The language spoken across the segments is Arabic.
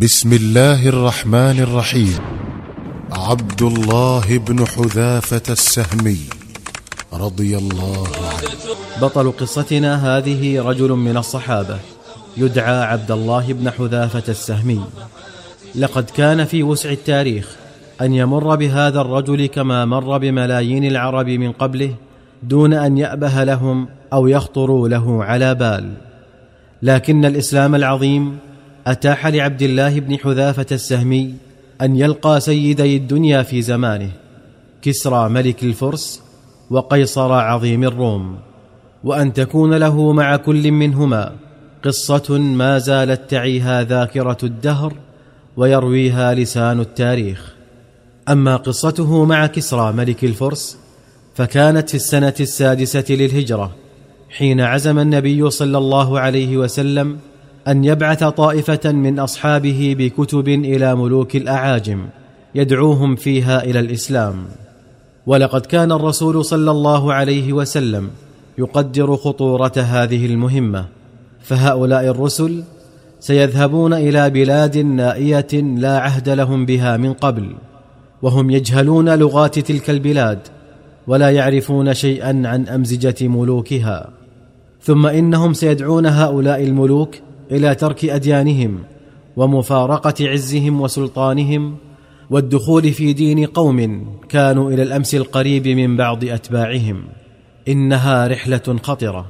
بسم الله الرحمن الرحيم عبد الله بن حذافه السهمي رضي الله عنه بطل قصتنا هذه رجل من الصحابة يدعى عبد الله بن حذافة السهمي. لقد كان في وسع التاريخ أن يمر بهذا الرجل كما مر بملايين العرب من قبله دون أن يأبه لهم أو يخطروا له على بال. لكن الإسلام العظيم أتاح لعبد الله بن حذافة السهمي أن يلقى سيدي الدنيا في زمانه كسرى ملك الفرس وقيصر عظيم الروم وأن تكون له مع كل منهما قصة ما زالت تعيها ذاكرة الدهر ويرويها لسان التاريخ. أما قصته مع كسرى ملك الفرس فكانت في السنة السادسة للهجرة حين عزم النبي صلى الله عليه وسلم أن يبعث طائفة من أصحابه بكتب إلى ملوك الأعاجم يدعوهم فيها إلى الإسلام. ولقد كان الرسول صلى الله عليه وسلم يقدر خطورة هذه المهمة فهؤلاء الرسل سيذهبون إلى بلاد نائية لا عهد لهم بها من قبل وهم يجهلون لغات تلك البلاد ولا يعرفون شيئا عن أمزجة ملوكها. ثم إنهم سيدعون هؤلاء الملوك إلى ترك أديانهم ومفارقة عزهم وسلطانهم والدخول في دين قوم كانوا إلى الأمس القريب من بعض أتباعهم. إنها رحلة خطرة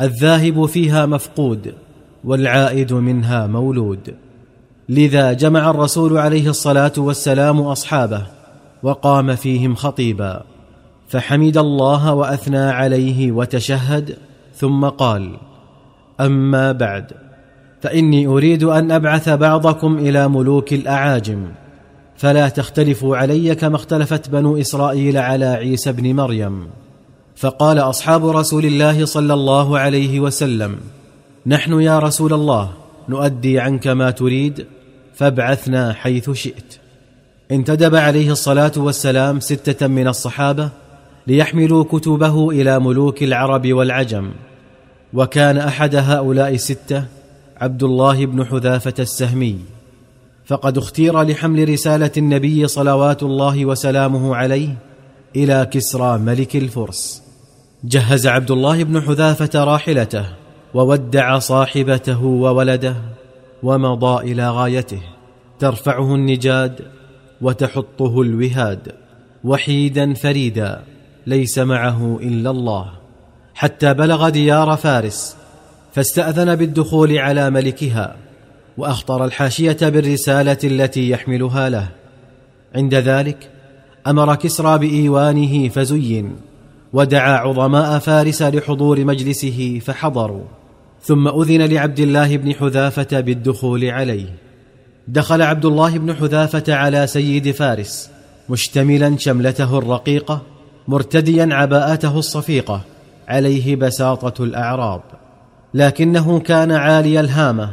الذاهب فيها مفقود والعائد منها مولود. لذا جمع الرسول عليه الصلاة والسلام أصحابه وقام فيهم خطيبا فحمد الله وأثنى عليه وتشهد ثم قال أما بعد فإني أريد أن أبعث بعضكم إلى ملوك الأعاجم. فلا تختلفوا علي كما اختلفت بنو إسرائيل على عيسى بن مريم. فقال أصحاب رسول الله صلى الله عليه وسلم نحن يا رسول الله نؤدي عنك ما تريد فابعثنا حيث شئت. انتدب عليه الصلاة والسلام ستة من الصحابة ليحملوا كتبه إلى ملوك العرب والعجم. وكان أحد هؤلاء السته عبد الله بن حذافة السهمي فقد اختير لحمل رسالة النبي صلوات الله وسلامه عليه إلى كسرى ملك الفرس. جهز عبد الله بن حذافة راحلته وودع صاحبته وولده ومضى إلى غايته. ترفعه النجاد وتحطه الوهاد وحيدا فريدا ليس معه إلا الله. حتى بلغ ديار فارس فاستأذن بالدخول على ملكها وأخطر الحاشية بالرسالة التي يحملها له. عند ذلك أمر كسرى بإيوانه فزين ودعا عظماء فارس لحضور مجلسه فحضروا. ثم أذن لعبد الله بن حذافة بالدخول عليه. دخل عبد الله بن حذافة على سيد فارس مشتملا شملته الرقيقة مرتديا عباءته الصفيقة عليه بساطة الأعراب. لكنه كان عالي الهامة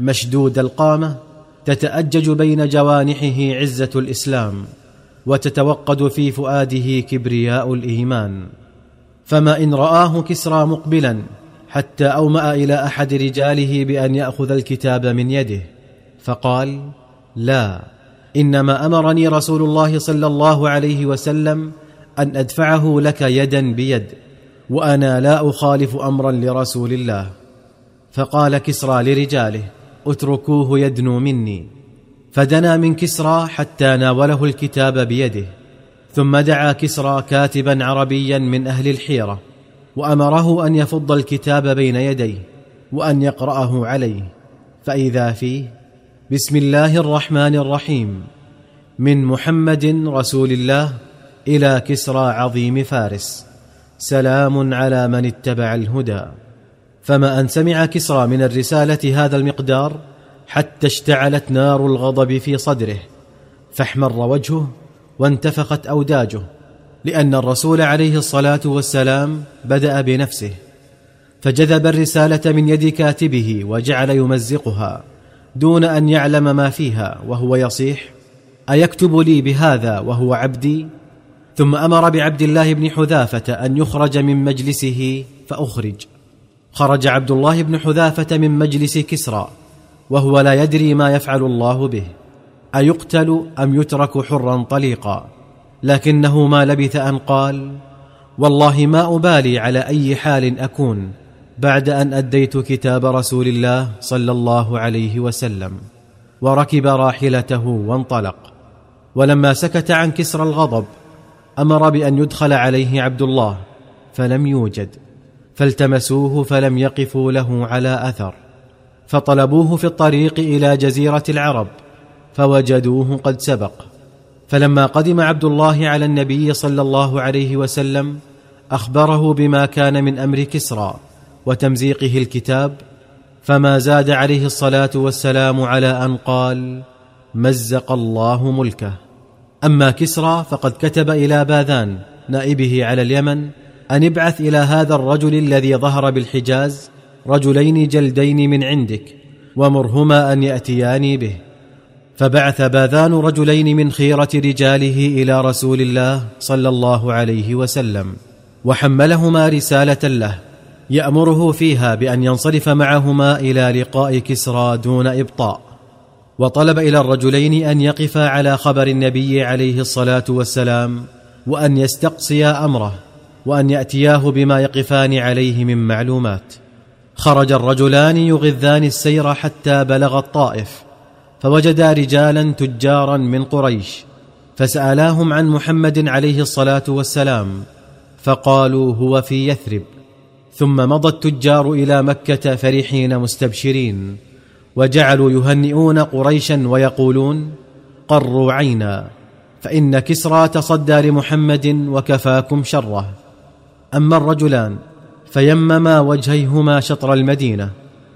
مشدود القامة تتأجج بين جوانحه عزة الإسلام وتتوقد في فؤاده كبرياء الإيمان. فما إن رآه كسرى مقبلا حتى أومأ إلى أحد رجاله بأن يأخذ الكتاب من يده فقال لا إنما أمرني رسول الله صلى الله عليه وسلم أن أدفعه لك يدا بيد. وأنا لا أخالف أمرا لرسول الله. فقال كسرى لرجاله اتركوه يدنو مني. فدنا من كسرى حتى ناوله الكتاب بيده. ثم دعا كسرى كاتبا عربيا من أهل الحيرة وأمره أن يفض الكتاب بين يديه وأن يقرأه عليه. فإذا فيه بسم الله الرحمن الرحيم. من محمد رسول الله إلى كسرى عظيم فارس. سلام على من اتبع الهدى. فما أن سمع كسرى من الرسالة هذا المقدار حتى اشتعلت نار الغضب في صدره فاحمر وجهه وانتفخت أوداجه لأن الرسول عليه الصلاة والسلام بدأ بنفسه فجذب الرسالة من يد كاتبه وجعل يمزقها دون أن يعلم ما فيها وهو يصيح أيكتب لي بهذا وهو عبدي؟ ثم أمر بعبد الله بن حذافة أن يخرج من مجلسه فأخرج. خرج عبد الله بن حذافة من مجلس كسرى وهو لا يدري ما يفعل الله به. أيقتل أم يترك حرا طليقا؟ لكنه ما لبث أن قال والله ما أبالي على أي حال أكون بعد أن أديت كتاب رسول الله صلى الله عليه وسلم. وركب راحلته وانطلق. ولما سكت عن كسر الغضب أمر بأن يدخل عليه عبد الله فلم يوجد. فالتمسوه فلم يقفوا له على أثر. فطلبوه في الطريق إلى جزيرة العرب فوجدوه قد سبق. فلما قدم عبد الله على النبي صلى الله عليه وسلم أخبره بما كان من أمر كسرى وتمزيقه الكتاب فما زاد عليه الصلاة والسلام على أن قال مزق الله ملكه. أما كسرى فقد كتب إلى باذان نائبه على اليمن أن ابعث إلى هذا الرجل الذي ظهر بالحجاز رجلين جلدين من عندك ومرهما أن يأتياني به. فبعث باذان رجلين من خيرة رجاله إلى رسول الله صلى الله عليه وسلم وحملهما رسالة له يأمره فيها بأن ينصرف معهما إلى لقاء كسرى دون إبطاء. وطلب إلى الرجلين أن يقفا على خبر النبي عليه الصلاة والسلام وأن يستقصيا أمره وأن يأتياه بما يقفان عليه من معلومات. خرج الرجلان يغذان السير حتى بلغ الطائف فوجدا رجالا تجارا من قريش فسألاهم عن محمد عليه الصلاة والسلام فقالوا هو في يثرب. ثم مضى التجار إلى مكة فرحين مستبشرين. وجعلوا يهنئون قريشا ويقولون قروا عينا فإن كسرى تصدى لمحمد وكفاكم شره. أما الرجلان فيمما وجهيهما شطر المدينة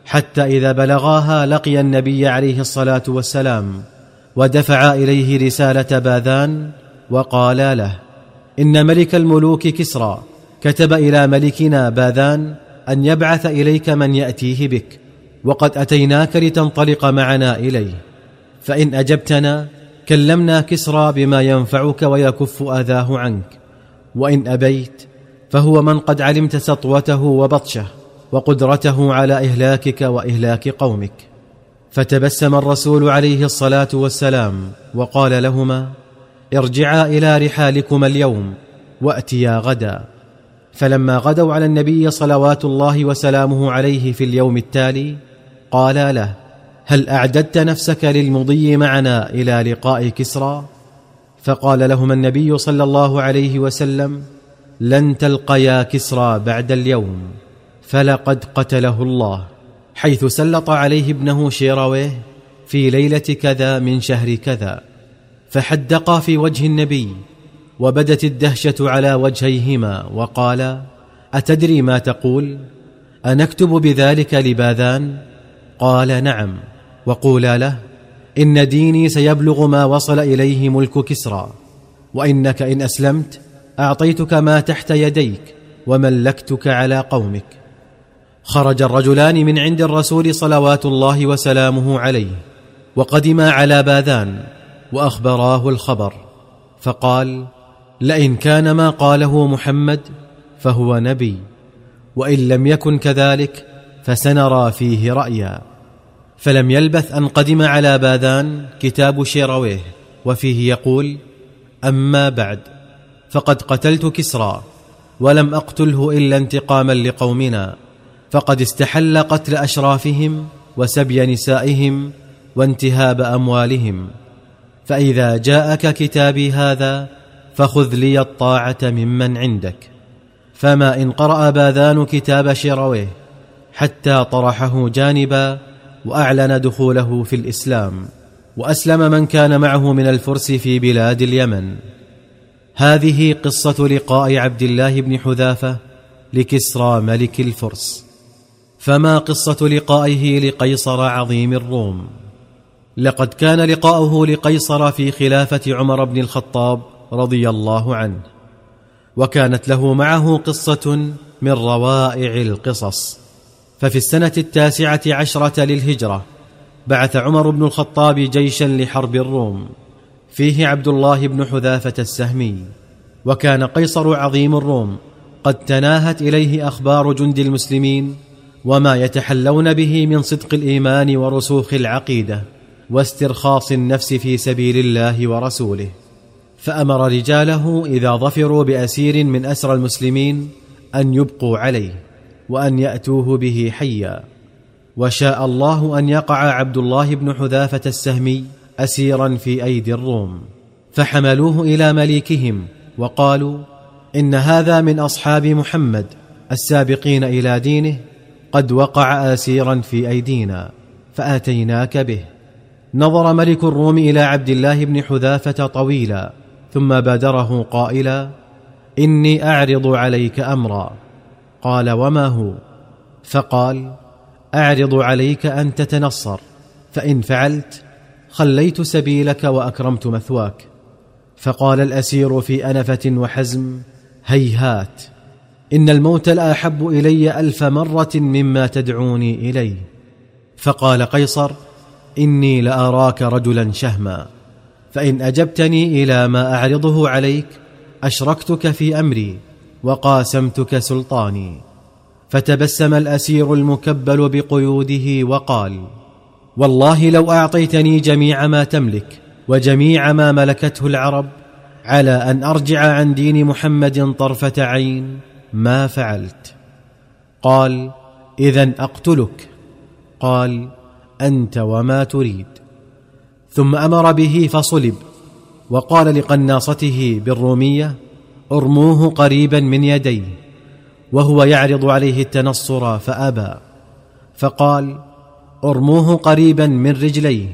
حتى إذا بلغاها لقي النبي عليه الصلاة والسلام ودفعا إليه رسالة باذان وقالا له إن ملك الملوك كسرى كتب إلى ملكنا باذان أن يبعث إليك من يأتيه بك. وقد أتيناك لتنطلق معنا إليه. فإن أجبتنا كلمنا كسرى بما ينفعك ويكف آذاه عنك. وإن أبيت فهو من قد علمت سطوته وبطشه وقدرته على إهلاكك وإهلاك قومك. فتبسم الرسول عليه الصلاة والسلام وقال لهما ارجعا إلى رحالكما اليوم وأتيا غدا. فلما غدوا على النبي صلوات الله وسلامه عليه في اليوم التالي قالا له هل أعددت نفسك للمضي معنا إلى لقاء كسرى؟ فقال لهما النبي صلى الله عليه وسلم لن تلقيا كسرى بعد اليوم فلقد قتله الله حيث سلط عليه ابنه شيرويه في ليلة كذا من شهر كذا فحدقا في وجه النبي وبدت الدهشة على وجهيهما وقالا أتدري ما تقول؟ أنكتب بذلك لباذان؟ قال نعم وقولا له إن ديني سيبلغ ما وصل إليه ملك كسرى وإنك إن أسلمت أعطيتك ما تحت يديك وملكتك على قومك. خرج الرجلان من عند الرسول صلوات الله وسلامه عليه وقدما على باذان وأخبراه الخبر فقال لئن كان ما قاله محمد فهو نبي وإن لم يكن كذلك فسنرى فيه رأيا. فلم يلبث أن قدم على باذان كتاب شيرويه وفيه يقول أما بعد فقد قتلت كسرى ولم أقتله إلا انتقاما لقومنا فقد استحل قتل أشرافهم وسبي نسائهم وانتهاب أموالهم. فإذا جاءك كتابي هذا فخذ لي الطاعة ممن عندك. فما إن قرأ باذان كتاب شيرويه حتى طرحه جانبا وأعلن دخوله في الإسلام وأسلم من كان معه من الفرس في بلاد اليمن. هذه قصة لقاء عبد الله بن حذافة لكسرى ملك الفرس. فما قصة لقائه لقيصر عظيم الروم؟ لقد كان لقاؤه لقيصر في خلافة عمر بن الخطاب رضي الله عنه. وكانت له معه قصة من روائع القصص. ففي السنة التاسعة عشرة للهجرة بعث عمر بن الخطاب جيشا لحرب الروم فيه عبد الله بن حذافة السهمي وكان قيصر عظيم الروم قد تناهت إليه أخبار جند المسلمين وما يتحلون به من صدق الإيمان ورسوخ العقيدة واسترخاص النفس في سبيل الله ورسوله. فأمر رجاله إذا ظفروا بأسير من أسرى المسلمين أن يبقوا عليه. وأن يأتوه به حيا. وشاء الله أن يقع عبد الله بن حذافة السهمي أسيرا في أيدي الروم. فحملوه إلى مليكهم وقالوا إن هذا من أصحاب محمد السابقين إلى دينه قد وقع آسيرا في أيدينا فآتيناك به. نظر ملك الروم إلى عبد الله بن حذافة طويلا ثم بادره قائلا إني أعرض عليك أمرا. قال وما هو؟ فقال أعرض عليك أن تتنصر فإن فعلت خليت سبيلك وأكرمت مثواك. فقال الأسير في أنفة وحزم هيهات إن الموت لاحب إلي ألف مرة مما تدعوني إليه. فقال قيصر إني لأراك رجلا شهما فإن أجبتني إلى ما أعرضه عليك أشركتك في أمري. وقاسمتك سلطاني. فتبسم الأسير المكبل بقيوده وقال والله لو أعطيتني جميع ما تملك وجميع ما ملكته العرب على أن أرجع عن دين محمد طرفة عين ما فعلت. قال اذا أقتلك. قال أنت وما تريد. ثم أمر به فصلب وقال لقناصته بالرومية ارموه قريبا من يديه وهو يعرض عليه التنصر فأبى. فقال ارموه قريبا من رجليه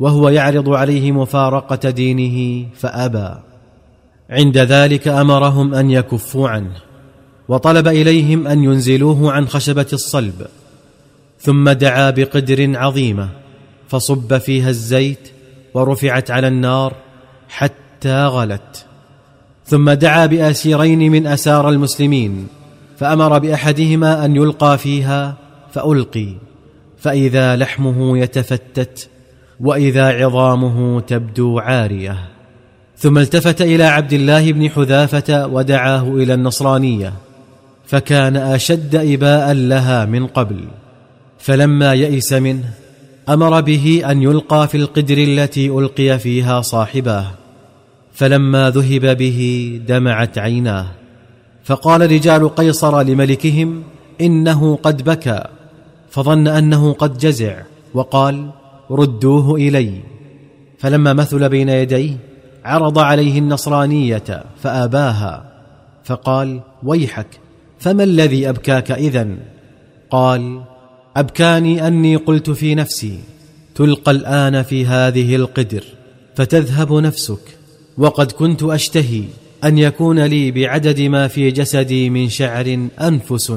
وهو يعرض عليه مفارقة دينه فأبى. عند ذلك أمرهم أن يكفوا عنه وطلب إليهم أن ينزلوه عن خشبة الصلب. ثم دعا بقدر عظيمة فصب فيها الزيت ورفعت على النار حتى غلت. ثم دعا بآسيرين من اسار المسلمين فأمر بأحدهما أن يلقى فيها فألقي فإذا لحمه يتفتت وإذا عظامه تبدو عارية. ثم التفت إلى عبد الله بن حذافة ودعاه إلى النصرانية فكان أشد إباء لها من قبل. فلما يئس منه أمر به أن يلقى في القدر التي ألقي فيها صاحباه. فلما ذهب به دمعت عيناه فقال رجال قيصر لملكهم إنه قد بكى فظن أنه قد جزع وقال ردوه إلي. فلما مثل بين يديه عرض عليه النصرانية فآباها فقال ويحك فما الذي أبكاك إذن؟ قال أبكاني أني قلت في نفسي تلقى الآن في هذه القدر فتذهب نفسك. وقد كنت أشتهي أن يكون لي بعدد ما في جسدي من شعر أنفس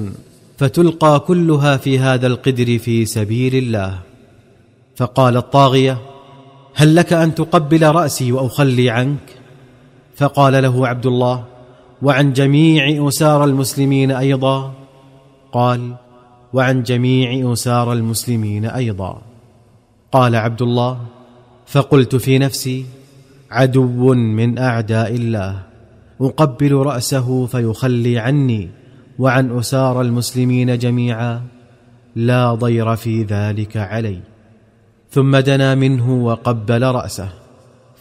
فتلقى كلها في هذا القدر في سبيل الله. فقال الطاغية هل لك أن تقبل رأسي وأخلي عنك؟ فقال له عبد الله وعن جميع أسار المسلمين أيضا؟ قال وعن جميع أسار المسلمين أيضا. قال عبد الله فقلت في نفسي عدو من أعداء الله. أقبل رأسه فيخلي عني وعن أسار المسلمين جميعا. لا ضير في ذلك علي. ثم دنا منه وقبل رأسه.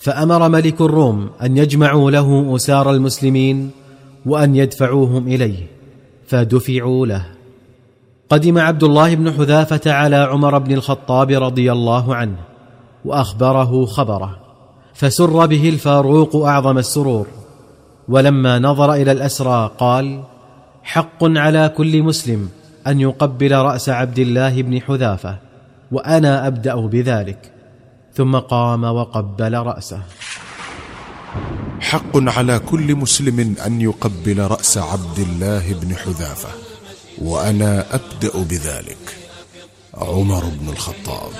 فأمر ملك الروم أن يجمعوا له أسار المسلمين وأن يدفعوهم إليه فدفعوا له. قدم عبد الله بن حذافة على عمر بن الخطاب رضي الله عنه وأخبره خبره. فسر به الفاروق أعظم السرور. ولما نظر إلى الأسرى قال حق على كل مسلم أن يقبل رأس عبد الله بن حذافة وأنا أبدأ بذلك. ثم قام وقبل رأسه. حق على كل مسلم أن يقبل رأس عبد الله بن حذافة وأنا أبدأ بذلك. عمر بن الخطاب.